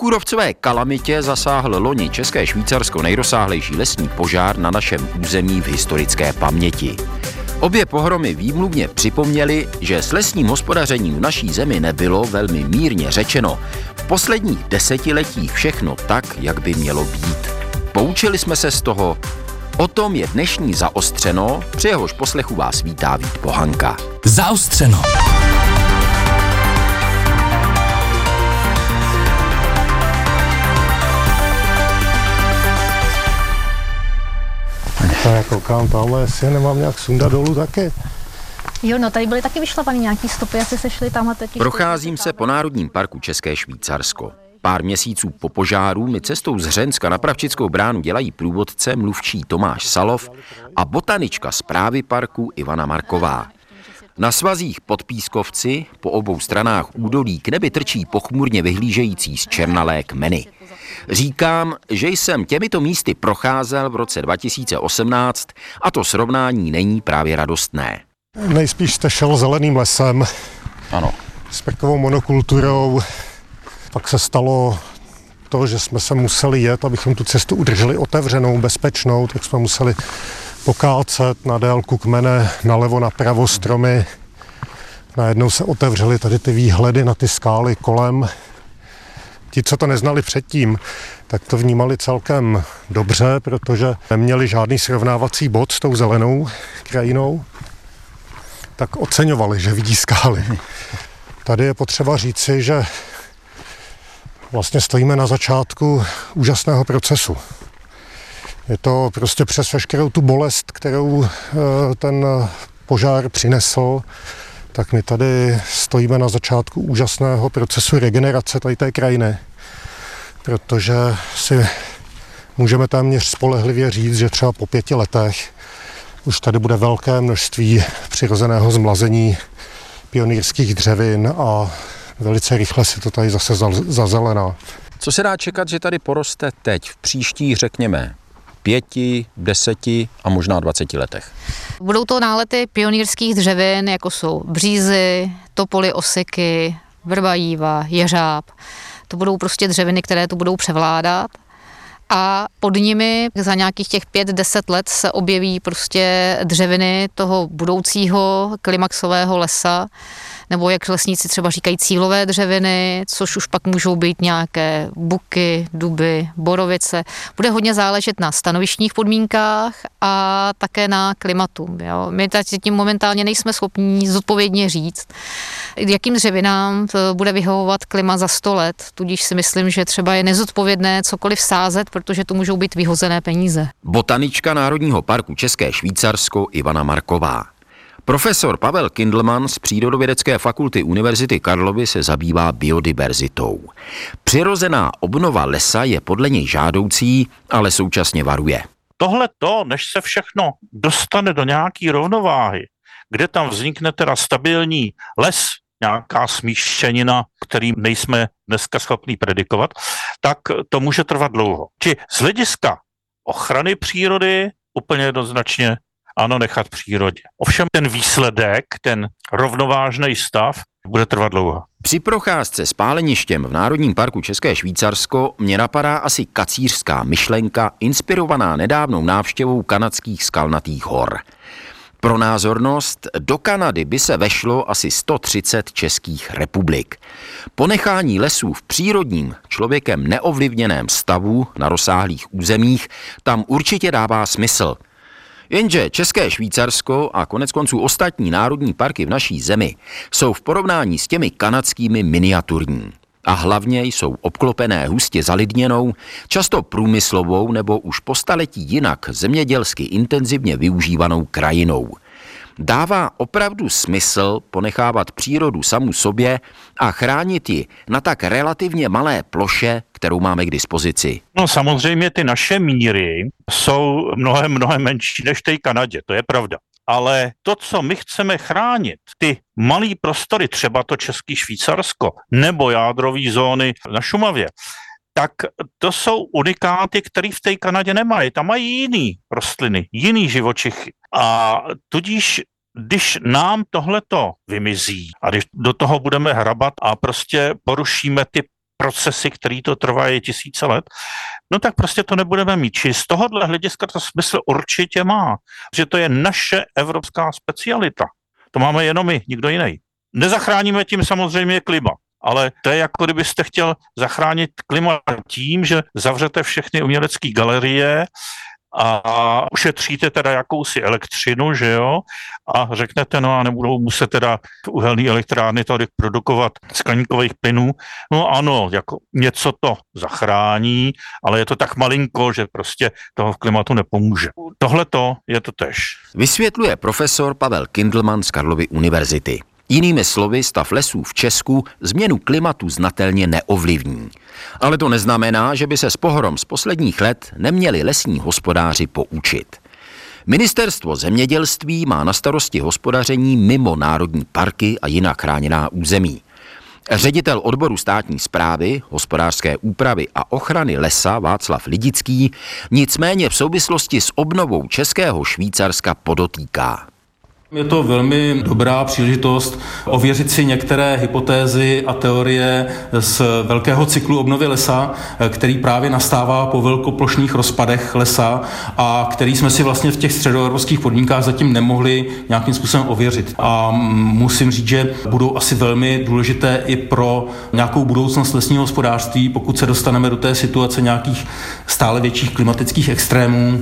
kůrovcové kalamitě zasáhl loni České Švýcarsko nejrozsáhlejší lesní požár na našem území v historické paměti. Obě pohromy výmluvně připomněly, že s lesním hospodařením v naší zemi nebylo velmi mírně řečeno v posledních desetiletích všechno tak, jak by mělo být. Poučili jsme se z toho, O tom je dnešní Zaostřeno, při jehož poslechu vás vítá Vít Pohanka. Zaostřeno. Tak já koukám tamhle, jestli nemám nějak sundat dolů taky. Jo, no tady byly taky vyšlapaný nějaký stopy, asi se šli tamhle teď. Procházím se po Národním parku České Švýcarsko. Pár měsíců po požáru mi cestou z Hřenska na Pravčickou bránu dělají průvodce mluvčí Tomáš Salov a botanička zprávy parku Ivana Marková. Na svazích pod Pískovci po obou stranách údolí k nebi trčí pochmurně vyhlížející z černalé kmeny. Říkám, že jsem těmito místy procházel v roce 2018 a to srovnání není právě radostné. Nejspíš jste šel zeleným lesem. Ano. S parkovou monokulturou. Pak se stalo to, že jsme se museli jet, abychom tu cestu udrželi otevřenou, bezpečnou, tak jsme museli pokácet na délku kmene, nalevo, napravo stromy. Najednou se otevřely tady ty výhledy na ty skály kolem. Ti, co to neznali předtím, tak to vnímali celkem dobře, protože neměli žádný srovnávací bod s tou zelenou krajinou, tak oceňovali, že vidí skály. Tady je potřeba říci, že vlastně stojíme na začátku úžasného procesu. Je to prostě přes veškerou tu bolest, kterou eh, ten požár přinesl, tak my tady stojíme na začátku úžasného procesu regenerace tady té krajiny. Protože si můžeme téměř spolehlivě říct, že třeba po pěti letech už tady bude velké množství přirozeného zmlazení pionýrských dřevin a velice rychle si to tady zase zazelená. Co se dá čekat, že tady poroste teď, v příštích, řekněme, pěti, deseti a možná dvaceti letech? Budou to nálety pionýrských dřevin, jako jsou břízy, topoly, osiky, vrba jíva, jeřáb. To budou prostě dřeviny, které tu budou převládat a pod nimi za nějakých těch 5-10 let se objeví prostě dřeviny toho budoucího klimaxového lesa, nebo jak lesníci třeba říkají cílové dřeviny, což už pak můžou být nějaké buky, duby, borovice. Bude hodně záležet na stanovištních podmínkách a také na klimatu. Jo. My tím momentálně nejsme schopni zodpovědně říct, jakým dřevinám bude vyhovovat klima za 100 let, tudíž si myslím, že třeba je nezodpovědné cokoliv sázet, protože tu můžou být vyhozené peníze. Botanička Národního parku České Švýcarsko Ivana Marková. Profesor Pavel Kindlman z Přírodovědecké fakulty Univerzity Karlovy se zabývá biodiverzitou. Přirozená obnova lesa je podle něj žádoucí, ale současně varuje. Tohle to, než se všechno dostane do nějaké rovnováhy, kde tam vznikne teda stabilní les, nějaká smíšenina, který nejsme dneska schopni predikovat, tak to může trvat dlouho. Či z hlediska ochrany přírody úplně jednoznačně ano, nechat přírodě. Ovšem ten výsledek, ten rovnovážný stav, bude trvat dlouho. Při procházce s páleništěm v Národním parku České Švýcarsko mě napadá asi kacířská myšlenka inspirovaná nedávnou návštěvou kanadských skalnatých hor. Pro názornost do Kanady by se vešlo asi 130 českých republik. Ponechání lesů v přírodním, člověkem neovlivněném stavu na rozsáhlých územích tam určitě dává smysl – Jenže České Švýcarsko a konec konců ostatní národní parky v naší zemi jsou v porovnání s těmi kanadskými miniaturní. A hlavně jsou obklopené hustě zalidněnou, často průmyslovou nebo už po staletí jinak zemědělsky intenzivně využívanou krajinou – Dává opravdu smysl ponechávat přírodu samu sobě a chránit ji na tak relativně malé ploše, kterou máme k dispozici? No samozřejmě ty naše míry jsou mnohem, mnohem menší než té Kanadě, to je pravda. Ale to, co my chceme chránit, ty malé prostory, třeba to Český Švýcarsko nebo jádrové zóny na Šumavě, tak to jsou unikáty, které v té Kanadě nemají. Tam mají jiný rostliny, jiný živočichy. A tudíž když nám tohleto vymizí a když do toho budeme hrabat a prostě porušíme ty procesy, které to trvají tisíce let, no tak prostě to nebudeme mít. Či z tohohle hlediska to smysl určitě má, že to je naše evropská specialita. To máme jenom my, nikdo jiný. Nezachráníme tím samozřejmě klima, ale to je jako kdybyste chtěl zachránit klima tím, že zavřete všechny umělecké galerie a ušetříte teda jakousi elektřinu, že jo, a řeknete, no a nebudou muset teda uhelné elektrárny tady produkovat skleníkových plynů. No ano, jako něco to zachrání, ale je to tak malinko, že prostě toho v klimatu nepomůže. Tohle to je to tež. Vysvětluje profesor Pavel Kindlman z Karlovy univerzity. Jinými slovy, stav lesů v Česku změnu klimatu znatelně neovlivní. Ale to neznamená, že by se s pohorom z posledních let neměli lesní hospodáři poučit. Ministerstvo zemědělství má na starosti hospodaření mimo národní parky a jiná chráněná území. Ředitel odboru státní zprávy, hospodářské úpravy a ochrany lesa Václav Lidický nicméně v souvislosti s obnovou Českého Švýcarska podotýká. Je to velmi dobrá příležitost ověřit si některé hypotézy a teorie z velkého cyklu obnovy lesa, který právě nastává po velkoplošných rozpadech lesa a který jsme si vlastně v těch středoevropských podmínkách zatím nemohli nějakým způsobem ověřit. A musím říct, že budou asi velmi důležité i pro nějakou budoucnost lesního hospodářství, pokud se dostaneme do té situace nějakých stále větších klimatických extrémů,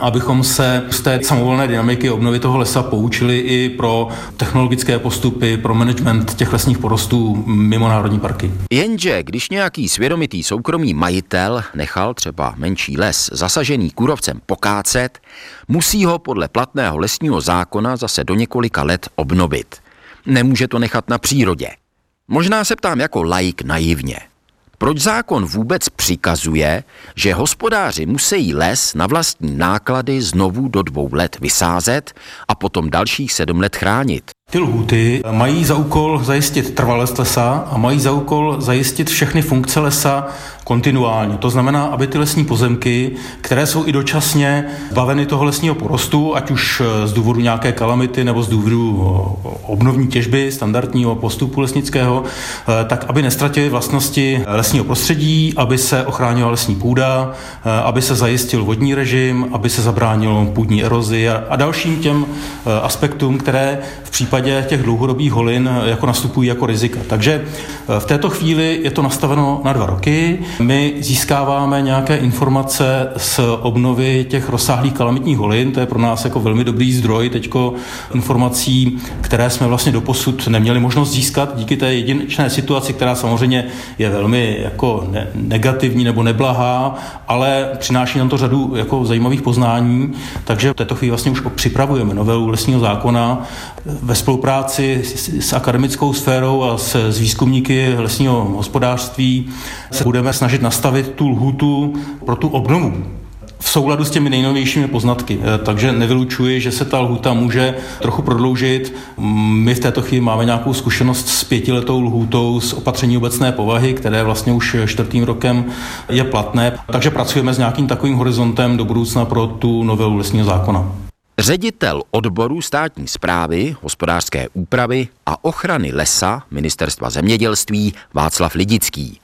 abychom se z té samovolné dynamiky obnovy toho lesa poučili i pro technologické postupy, pro management těch lesních porostů mimo národní parky. Jenže když nějaký svědomitý soukromý majitel nechal třeba menší les zasažený kůrovcem pokácet, musí ho podle platného lesního zákona zase do několika let obnovit. Nemůže to nechat na přírodě. Možná se ptám jako laik naivně. Proč zákon vůbec přikazuje, že hospodáři musí les na vlastní náklady znovu do dvou let vysázet a potom dalších sedm let chránit? Ty lhuty mají za úkol zajistit trvalost lesa a mají za úkol zajistit všechny funkce lesa kontinuálně. To znamená, aby ty lesní pozemky, které jsou i dočasně baveny toho lesního porostu, ať už z důvodu nějaké kalamity nebo z důvodu obnovní těžby standardního postupu lesnického, eh, tak aby nestratili vlastnosti lesního prostředí, aby se ochránila lesní půda, eh, aby se zajistil vodní režim, aby se zabránilo půdní erozi a dalším těm eh, aspektům, které v případě těch dlouhodobých holin jako nastupují jako rizika. Takže v této chvíli je to nastaveno na dva roky. My získáváme nějaké informace z obnovy těch rozsáhlých kalamitních holin, to je pro nás jako velmi dobrý zdroj teďko informací, které jsme vlastně doposud neměli možnost získat díky té jedinečné situaci, která samozřejmě je velmi jako ne- negativní nebo neblahá, ale přináší nám to řadu jako zajímavých poznání, takže v této chvíli vlastně už připravujeme novelu lesního zákona ve spolupráci s, s akademickou sférou a s, s výzkumníky lesního hospodářství. Se budeme snažit nastavit tu lhutu pro tu obnovu v souladu s těmi nejnovějšími poznatky. Eh, takže nevylučuji, že se ta lhuta může trochu prodloužit. My v této chvíli máme nějakou zkušenost s pětiletou lhutou z opatření obecné povahy, které vlastně už čtvrtým rokem je platné. Takže pracujeme s nějakým takovým horizontem do budoucna pro tu novelu lesního zákona. Ředitel odboru státní zprávy, hospodářské úpravy a ochrany lesa Ministerstva zemědělství Václav Lidický.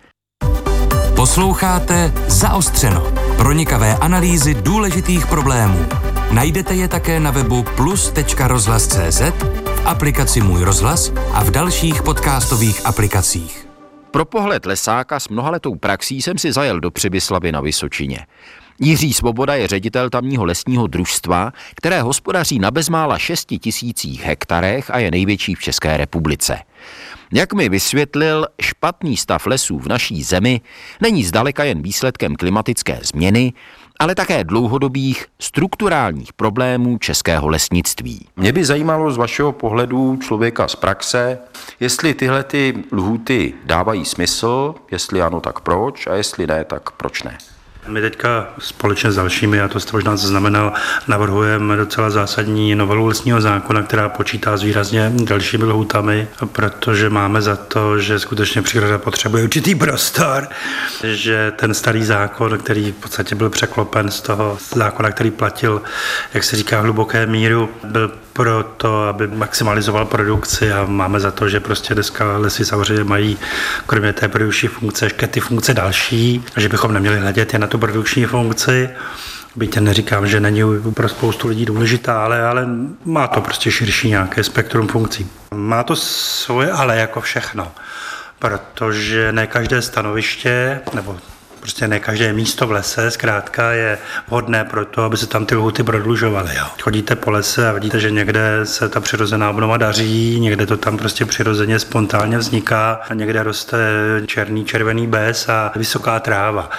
Posloucháte Zaostřeno. Pronikavé analýzy důležitých problémů. Najdete je také na webu plus.rozhlas.cz, v aplikaci Můj rozhlas a v dalších podcastových aplikacích. Pro pohled lesáka s mnohaletou praxí jsem si zajel do Přibyslavy na Vysočině. Jiří Svoboda je ředitel tamního lesního družstva, které hospodaří na bezmála 6 tisících hektarech a je největší v České republice. Jak mi vysvětlil, špatný stav lesů v naší zemi není zdaleka jen výsledkem klimatické změny, ale také dlouhodobých strukturálních problémů českého lesnictví. Mě by zajímalo z vašeho pohledu člověka z praxe, jestli tyhle ty lhuty dávají smysl, jestli ano, tak proč a jestli ne, tak proč ne. My teďka společně s dalšími, a to jste možná zaznamenal, navrhujeme docela zásadní novelu lesního zákona, která počítá s výrazně dalšími lhůtami, protože máme za to, že skutečně příroda potřebuje určitý prostor, že ten starý zákon, který v podstatě byl překlopen z toho zákona, který platil, jak se říká, hluboké míru, byl pro to, aby maximalizoval produkci a máme za to, že prostě dneska lesy samozřejmě mají kromě té produkční funkce ještě ty funkce další, že bychom neměli hledět jen na tu produkční funkci. Byť neříkám, že není pro spoustu lidí důležitá, ale, ale má to prostě širší nějaké spektrum funkcí. Má to svoje ale jako všechno, protože ne každé stanoviště nebo Prostě ne každé místo v lese zkrátka je vhodné pro to, aby se tam ty lhuty prodlužovaly. Jo. Chodíte po lese a vidíte, že někde se ta přirozená obnova daří, někde to tam prostě přirozeně spontánně vzniká a někde roste černý, červený bez a vysoká tráva.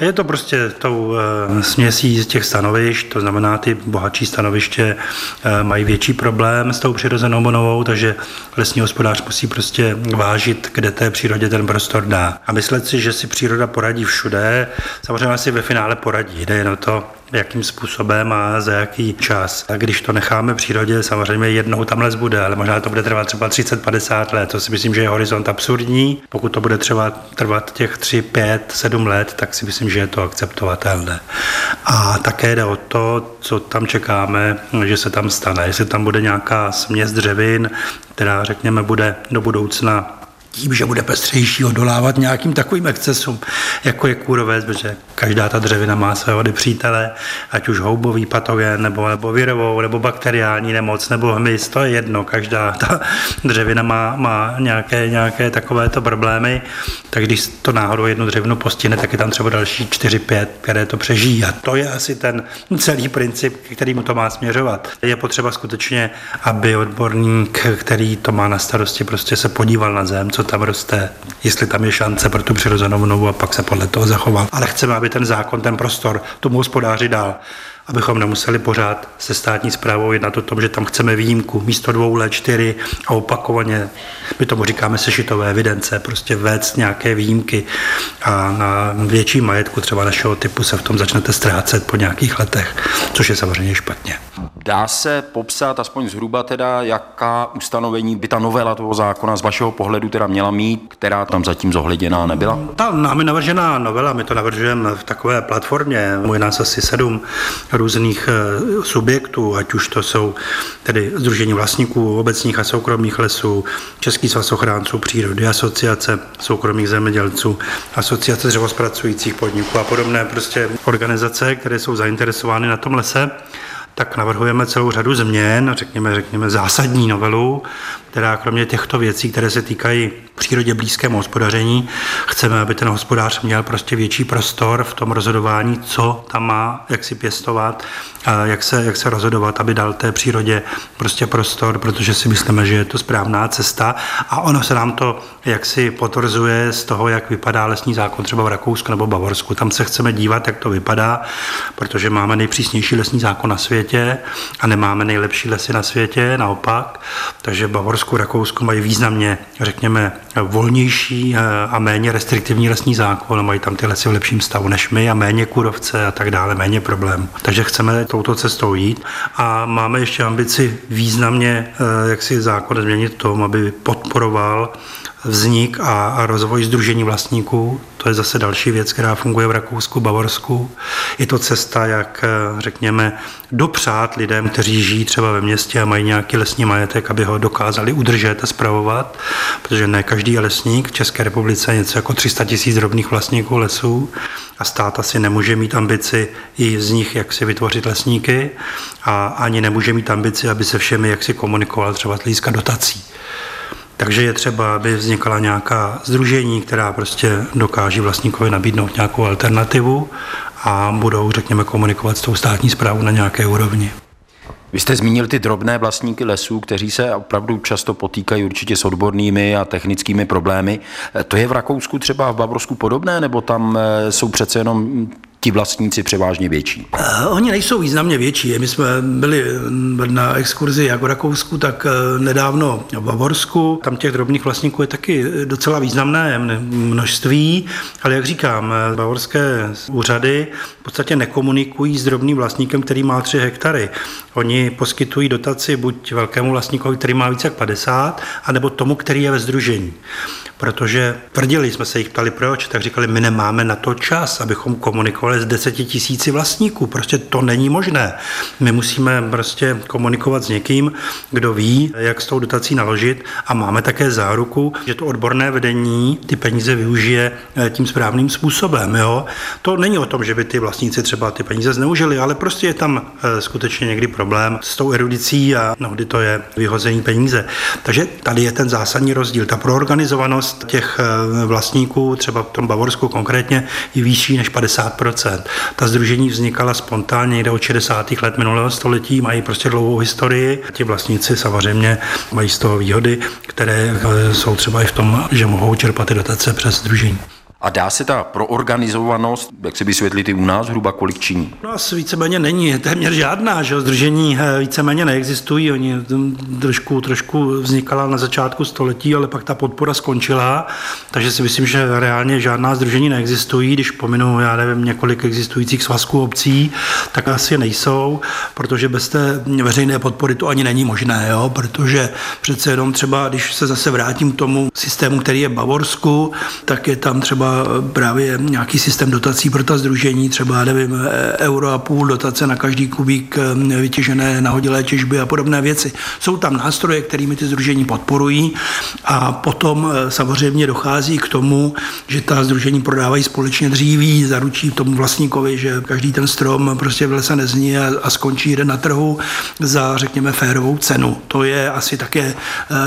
Je to prostě tou e, směsí z těch stanovišť, to znamená, ty bohatší stanoviště e, mají větší problém s tou přirozenou obnovou, takže lesní hospodář musí prostě vážit, kde té přírodě ten prostor dá. A myslet si, že si příroda poradí všude, všude. Samozřejmě si ve finále poradí, jde jen o to, jakým způsobem a za jaký čas. A když to necháme přírodě, samozřejmě jednou tam les bude, ale možná to bude trvat třeba 30-50 let. To si myslím, že je horizont absurdní. Pokud to bude třeba trvat těch 3, 5, 7 let, tak si myslím, že je to akceptovatelné. A také jde o to, co tam čekáme, že se tam stane. Jestli tam bude nějaká směs dřevin, která, řekněme, bude do budoucna tím, že bude pestřejší odolávat nějakým takovým excesům, jako je kůrovec, protože každá ta dřevina má svého přítele, ať už houbový patogen, nebo, nebo virovou, nebo bakteriální nemoc, nebo hmyz, to je jedno, každá ta dřevina má, má nějaké, nějaké takovéto problémy, tak když to náhodou jednu dřevinu postihne, tak je tam třeba další 4-5, které to přežijí. A to je asi ten celý princip, kterýmu to má směřovat. Je potřeba skutečně, aby odborník, který to má na starosti, prostě se podíval na zem, co tam roste, jestli tam je šance pro tu přirozenou vnovu a pak se podle toho zachoval. Ale chceme, aby ten zákon, ten prostor tomu hospodáři dal abychom nemuseli pořád se státní zprávou jednat o tom, že tam chceme výjimku místo dvou let čtyři a opakovaně, my tomu říkáme sešitové evidence, prostě vést nějaké výjimky a na větší majetku třeba našeho typu se v tom začnete ztrácet po nějakých letech, což je samozřejmě špatně. Dá se popsat aspoň zhruba teda, jaká ustanovení by ta novela toho zákona z vašeho pohledu teda měla mít, která tam zatím zohleděná nebyla? Ta námi navržená novela, my to navržujeme v takové platformě, můj nás asi sedm různých eh, subjektů, ať už to jsou tedy Združení vlastníků obecních a soukromých lesů, Český svaz ochránců přírody, asociace soukromých zemědělců, asociace dřevospracujících podniků a podobné prostě organizace, které jsou zainteresovány na tom lese. Tak navrhujeme celou řadu změn, řekněme, řekněme zásadní novelu, která kromě těchto věcí, které se týkají přírodě blízkému hospodaření, chceme, aby ten hospodář měl prostě větší prostor v tom rozhodování, co tam má, jak si pěstovat, jak se, jak se rozhodovat, aby dal té přírodě prostě prostor, protože si myslíme, že je to správná cesta a ono se nám to jaksi potvrzuje z toho, jak vypadá lesní zákon třeba v Rakousku nebo Bavorsku. Tam se chceme dívat, jak to vypadá, protože máme nejpřísnější lesní zákon na světě a nemáme nejlepší lesy na světě, naopak. Takže Bavorsko Česku, Rakousku mají významně, řekněme, volnější eh, a méně restriktivní lesní zákon, mají tam ty lesy v lepším stavu než my a méně kurovce a tak dále, méně problém. Takže chceme touto cestou jít a máme ještě ambici významně, eh, jak si zákon změnit tom, aby podporoval vznik a, rozvoj združení vlastníků. To je zase další věc, která funguje v Rakousku, Bavorsku. Je to cesta, jak eh, řekněme, dopřát lidem, kteří žijí třeba ve městě a mají nějaký lesní majetek, aby ho dokázali udržet a spravovat, protože ne každý lesník. V České republice je něco jako 300 tisíc drobných vlastníků lesů a stát asi nemůže mít ambici i z nich, jak si vytvořit lesníky a ani nemůže mít ambici, aby se všemi jak si komunikoval třeba z dotací. Takže je třeba, aby vznikala nějaká združení, která prostě dokáže vlastníkovi nabídnout nějakou alternativu a budou, řekněme, komunikovat s tou státní zprávou na nějaké úrovni. Vy jste zmínil ty drobné vlastníky lesů, kteří se opravdu často potýkají určitě s odbornými a technickými problémy. To je v Rakousku třeba v Bavorsku podobné, nebo tam eh, jsou přece jenom ti vlastníci převážně větší? Uh, oni nejsou významně větší. My jsme byli na exkurzi jak v Rakousku, tak eh, nedávno v Bavorsku. Tam těch drobných vlastníků je taky docela významné množství, ale jak říkám, eh, bavorské úřady v podstatě nekomunikují s drobným vlastníkem, který má 3 hektary. Oni poskytují dotaci buď velkému vlastníkovi, který má více jak 50, anebo tomu, který je ve združení protože tvrdili jsme se jich ptali proč, tak říkali, my nemáme na to čas, abychom komunikovali ale z deseti tisíci vlastníků. Prostě to není možné. My musíme prostě komunikovat s někým, kdo ví, jak s tou dotací naložit a máme také záruku, že to odborné vedení ty peníze využije eh, tím správným způsobem. Jo? To není o tom, že by ty vlastníci třeba ty peníze zneužili, ale prostě je tam eh, skutečně někdy problém s tou erudicí a mnohdy to je vyhození peníze. Takže tady je ten zásadní rozdíl. Ta proorganizovanost těch eh, vlastníků, třeba v tom Bavorsku konkrétně, je vyšší než 50%. Ta združení vznikala spontánně někde od 60. let minulého století, mají prostě dlouhou historii. Ti vlastníci samozřejmě mají z toho výhody, které eh, jsou třeba i v tom, že mohou čerpat ty dotace přes združení. A dá se ta proorganizovanost, jak si vysvětlit i u nás, hruba kolik činí? No asi víceméně není, téměř žádná, že združení eh, víceméně neexistují, oni trošku, trošku vznikala na začátku století, ale pak ta podpora skončila, takže si myslím, že reálně žádná združení neexistují, když pominu, já nevím, několik existujících svazků obcí, tak asi nejsou, protože bez té veřejné podpory to ani není možné, jo? protože přece jenom třeba, když se zase vrátím k tomu systému, který je v Bavorsku, tak je tam třeba právě nějaký systém dotací pro ta združení, třeba nevím, euro a půl dotace na každý kubík eh, vytěžené nahodilé těžby a podobné věci. Jsou tam nástroje, kterými ty združení podporují a potom eh, samozřejmě dochází k tomu, že ta združení prodávají společně dříví, zaručí tomu vlastníkovi, že každý ten strom prostě v lese nezní a, a skončí jeden na trhu za, řekněme, férovou cenu. To je asi také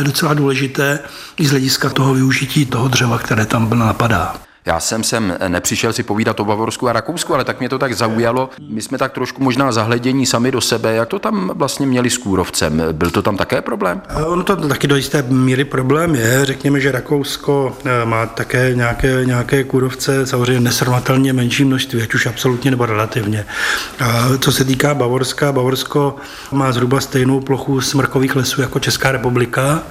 docela důležité i z hlediska toho využití toho dřeva, které tam napadá. Já jsem sem nepřišel si povídat o Bavorsku a Rakousku, ale tak mě to tak zaujalo. My jsme tak trošku možná zahledění sami do sebe. Jak to tam vlastně měli s kůrovcem? Byl to tam také problém? Ono to taky do jisté míry problém je. Řekněme, že Rakousko eh, má také nějaké, nějaké kůrovce, samozřejmě nesrovnatelně menší množství, ať už absolutně nebo relativně. A co se týká Bavorska, Bavorsko má zhruba stejnou plochu smrkových lesů jako Česká republika.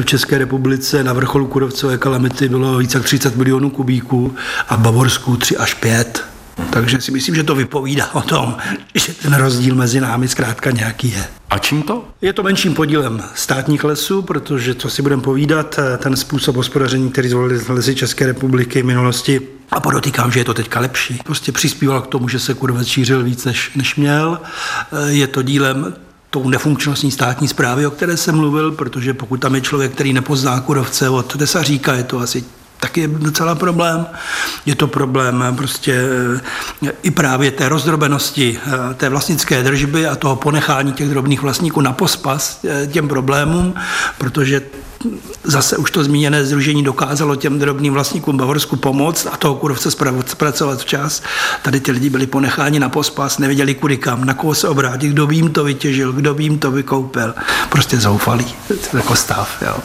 V České republice na vrcholu kůrovcové kalamity bylo více jak 30 milionů kubíků Německu a v Bavorsku 3 až 5. Takže si myslím, že to vypovídá o tom, že ten rozdíl mezi námi zkrátka nějaký je. A čím to? Je to menším podílem státních lesů, protože, co si budeme povídat, ten způsob hospodaření, který zvolili lesy České republiky v minulosti, a podotýkám, že je to teďka lepší. Prostě přispíval k tomu, že se kurvec šířil víc, než, než měl. Je to dílem tou nefunkčnostní státní zprávy, o které jsem mluvil, protože pokud tam je člověk, který nepozná kurovce od tesaříka, je to asi taky je docela problém. Je to problém prostě eh, i právě té rozdrobenosti, eh, té vlastnické držby a toho ponechání těch drobných vlastníků na pospas eh, těm problémům, protože zase už to zmíněné združení dokázalo těm drobným vlastníkům Bavorsku pomoct a toho kurovce zpracovat včas. Tady ty lidi byli ponecháni na pospas, nevěděli kudy kam, na koho se obrátit, kdo by jim to vytěžil, kdo by jim to vykoupil. Prostě zoufalý jako stav. Jo.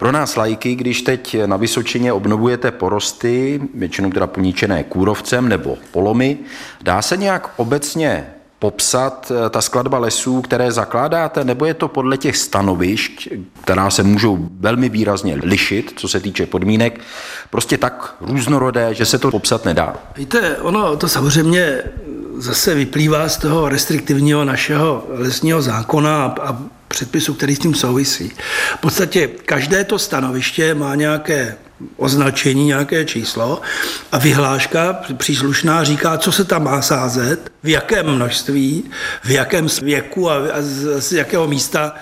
Pro nás lajky, když teď na Vysočině obnovujete porosty, většinou teda poničené kůrovcem nebo polomy, dá se nějak obecně popsat eh, ta skladba lesů, které zakládáte, nebo je to podle těch stanovišť, která se můžou velmi výrazně lišit, co se týče podmínek, prostě tak různorodé, že se to popsat nedá? Víte, ono to samozřejmě zase vyplývá z toho restriktivního našeho lesního zákona a, a předpisu, který s tím souvisí. V podstatě každé to stanoviště má nějaké označení, nějaké číslo a vyhláška příslušná říká, co se tam má sázet, v jakém množství, v jakém věku a z, z jakého místa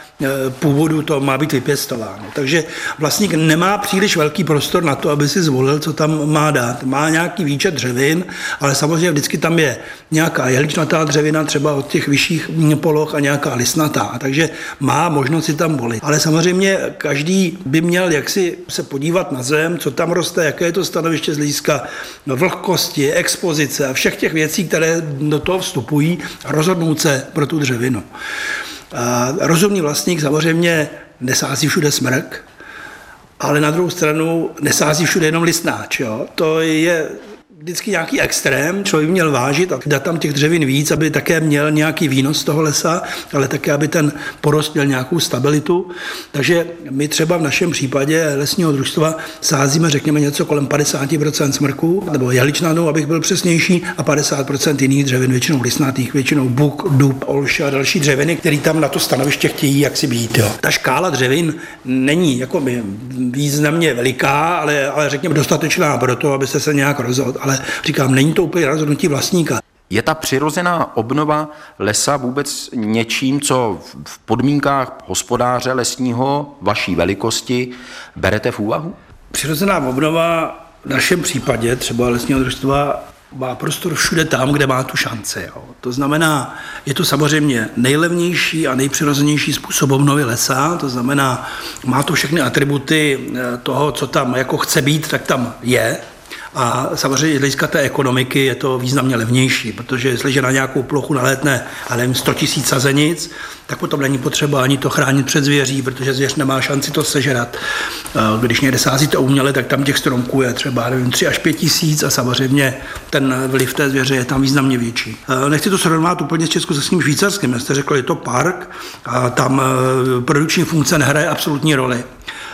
původu to má být vypěstováno. Takže vlastník nemá příliš velký prostor na to, aby si zvolil, co tam má dát. Má nějaký výčet dřevin, ale samozřejmě vždycky tam je nějaká jehličnatá dřevina, třeba od těch vyšších poloh a nějaká lisnatá. Takže má možnost si tam volit. Ale samozřejmě každý by měl jaksi se podívat na zem, co tam roste, jaké je to stanoviště z hlediska vlhkosti, expozice a všech těch věcí, které do toho vstupují a rozhodnout se pro tu dřevinu. Rozumný vlastník samozřejmě nesází všude smrk, ale na druhou stranu nesází všude jenom listnáč. Jo? To je vždycky nějaký extrém, člověk měl vážit a dát tam těch dřevin víc, aby také měl nějaký výnos z toho lesa, ale také, aby ten porost měl nějakou stabilitu. Takže my třeba v našem případě lesního družstva sázíme, řekněme, něco kolem 50% smrků, nebo jeličnanů, abych byl přesnější, a 50% jiných dřevin, většinou lisnatých, většinou buk, dub, olš a další dřeviny, které tam na to stanoviště chtějí jak si být. Jo. Ta škála dřevin není jako významně veliká, ale, ale řekněme dostatečná pro to, abyste se nějak rozhodl ale říkám, není to úplně rozhodnutí vlastníka. Je ta přirozená obnova lesa vůbec něčím, co v podmínkách hospodáře lesního vaší velikosti berete v úvahu? Přirozená obnova v našem případě třeba lesního družstva má prostor všude tam, kde má tu šanci. Jo. To znamená, je to samozřejmě nejlevnější a nejpřirozenější způsob obnovy lesa, to znamená, má to všechny atributy eh, toho, co tam jako chce být, tak tam je, a samozřejmě z hlediska té ekonomiky je to významně levnější, protože jestliže na nějakou plochu nalétne, ale nevím, 100 000 sazenic, tak potom není potřeba ani to chránit před zvěří, protože zvěř nemá šanci to sežrat. Když někde sázíte uměle, tak tam těch stromků je třeba nevím, 3 až 5 tisíc a samozřejmě ten vliv té zvěře je tam významně větší. Nechci to srovnat úplně s Československým Švýcarskem. Jste řekl, je to park a tam e, produkční funkce nehraje absolutní roli.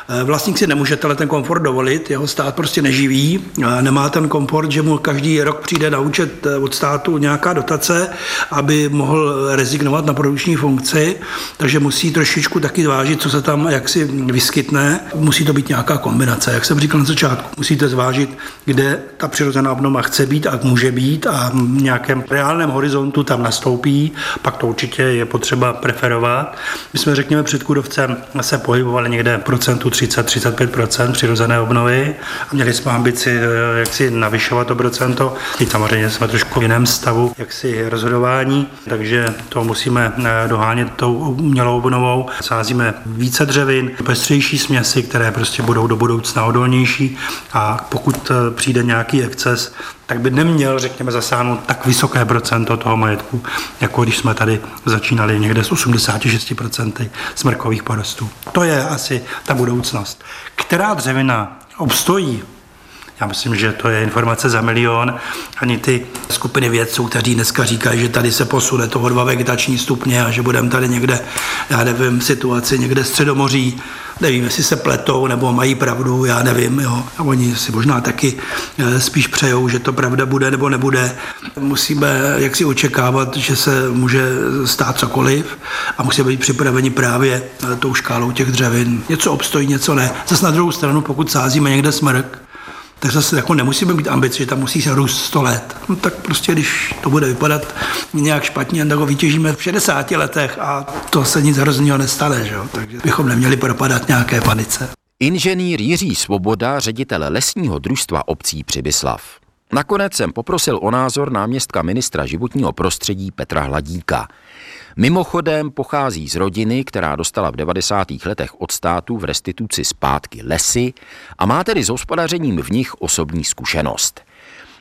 Eh, vlastník si nemůže ten komfort dovolit, jeho stát prostě neživí, nemá ten komfort, že mu každý rok přijde na účet eh, od státu nějaká dotace, aby mohl rezignovat na produkční funkci, takže musí trošičku taky zvážit, co se tam jaksi vyskytne. Musí to být nějaká kombinace, jak jsem říkal na začátku. Musíte zvážit, kde ta přirozená obnova chce být a může být a v nějakém reálném horizontu tam nastoupí, pak to určitě je potřeba preferovat. My jsme, řekněme, před kudovcem se pohybovali někde procentu 30-35% přirozené obnovy a měli jsme ambici eh, jak si navyšovat to procento. Teď samozřejmě jsme trošku v jiném stavu jak si rozhodování, takže to musíme eh, dohánět tou umělou obnovou. Sázíme více dřevin, pestřejší směsi, které prostě budou do budoucna odolnější a pokud eh, přijde nějaký exces, tak by neměl, řekněme, zasáhnout tak vysoké procento toho majetku, jako když jsme tady začínali někde s 86% smrkových porostů. To je asi ta budoucnost. Která dřevina obstojí já myslím, že to je informace za milion. Ani ty skupiny vědců, kteří dneska říkají, že tady se posune toho dva vegetační stupně a že budeme tady někde, já nevím, situaci někde středomoří, nevím, jestli se pletou nebo mají pravdu, já nevím. Jo. A oni si možná taky eh, spíš přejou, že to pravda bude nebo nebude. Musíme jak si očekávat, že se může stát cokoliv a musíme být připraveni právě eh, tou škálou těch dřevin. Něco obstojí, něco ne. Zase na druhou stranu, pokud sázíme někde smrk, tak zase jako nemusíme být ambici, že tam musí se růst 100 let. No tak prostě, když to bude vypadat nějak špatně, tak ho vytěžíme v 60 letech a to se nic hrozného nestane, že? takže bychom neměli propadat nějaké panice. Inženýr Jiří Svoboda, ředitel lesního družstva obcí Přibyslav. Nakonec jsem poprosil o názor náměstka ministra životního prostředí Petra Hladíka. Mimochodem pochází z rodiny, která dostala v 90. letech od státu v restituci zpátky lesy a má tedy s hospodařením v nich osobní zkušenost.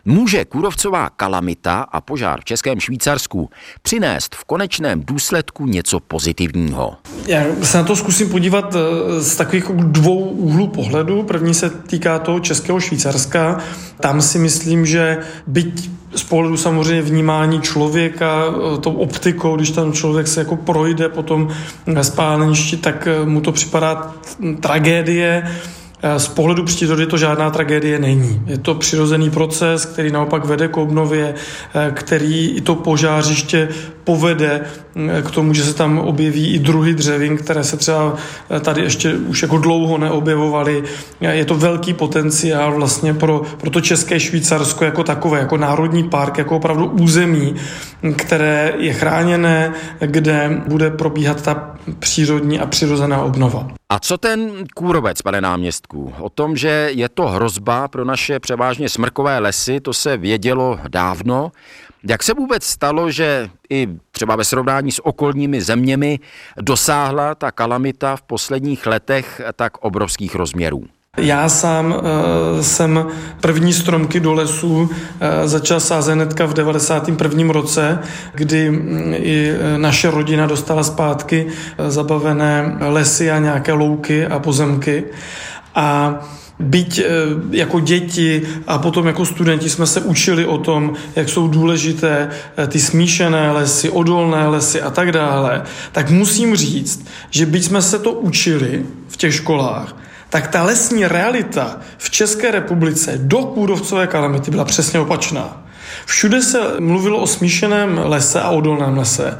Může kůrovcová kalamita a požár v Českém Švýcarsku přinést v konečném důsledku něco pozitivního? Já se na to zkusím podívat eh, z takových dvou úhlů pohledu. První se týká toho Českého Švýcarska. Tam si myslím, že byť z pohledu samozřejmě vnímání člověka, eh, tou optikou, když tam člověk se jako projde potom ve spáleništi, tak eh, mu to připadá tragédie, Eh, z pohledu přírody to žádná tragédie není. Je to přirozený proces, který naopak vede k obnově, eh, který i to požářiště povede eh, k tomu, že se tam objeví i druhy dřevin, které se třeba tady ještě už jako dlouho neobjevovaly. Je to velký potenciál vlastně pro, pro to České Švýcarsko jako takové, jako národní park, jako opravdu území, které je chráněné, kde bude probíhat ta přírodní a přirozená obnova. A co ten kůrovec, pane náměstku? O tom, že je to hrozba pro naše převážně smrkové lesy, to se vědělo dávno. Jak se vůbec stalo, že i třeba ve srovnání s okolními zeměmi dosáhla ta kalamita v posledních letech tak obrovských rozměrů? Já sám uh, jsem první stromky do lesů uh, začal sázet hnedka v 91. roce, kdy um, i naše rodina dostala zpátky zabavené lesy a nějaké louky a pozemky. A Byť jako děti a potom jako studenti jsme se učili o tom, jak jsou důležité ty smíšené lesy, odolné lesy a tak dále, tak musím říct, že byť jsme se to učili v těch školách, tak ta lesní realita v České republice do kůrovcové kalamity byla přesně opačná. Všude se mluvilo o smíšeném lese a odolném lese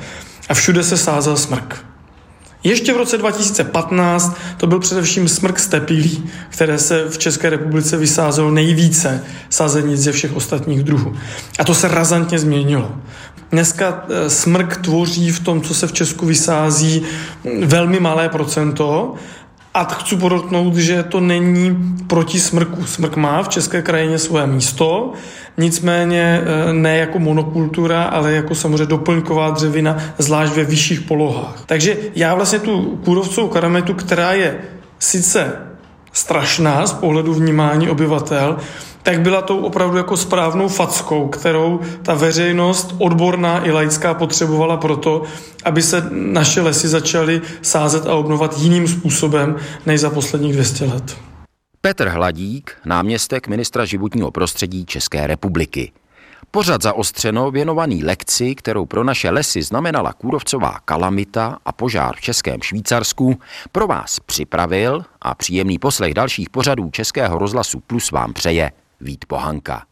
a všude se sázel smrk. Ještě v roce 2015 to byl především smrk stepilí, které se v České republice vysázelo nejvíce sazenic ze všech ostatních druhů. A to se razantně změnilo. Dneska eh, smrk tvoří v tom, co se v Česku vysází, velmi malé procento, a chci podotknout, že to není proti smrku. Smrk má v české krajině svoje místo, nicméně eh, ne jako monokultura, ale jako samozřejmě doplňková dřevina, zvlášť ve vyšších polohách. Takže já vlastně tu kůrovcovou karametu, která je sice strašná z pohledu vnímání obyvatel, tak byla tou opravdu jako správnou fackou, kterou ta veřejnost odborná i laická potřebovala proto, aby se naše lesy začaly sázet a obnovat jiným způsobem než za posledních 200 let. Petr Hladík, náměstek ministra životního prostředí České republiky. Pořad zaostřeno věnovaný lekci, kterou pro naše lesy znamenala kůrovcová kalamita a požár v Českém Švýcarsku, pro vás připravil a příjemný poslech dalších pořadů Českého rozhlasu Plus vám přeje Vít Pohanka.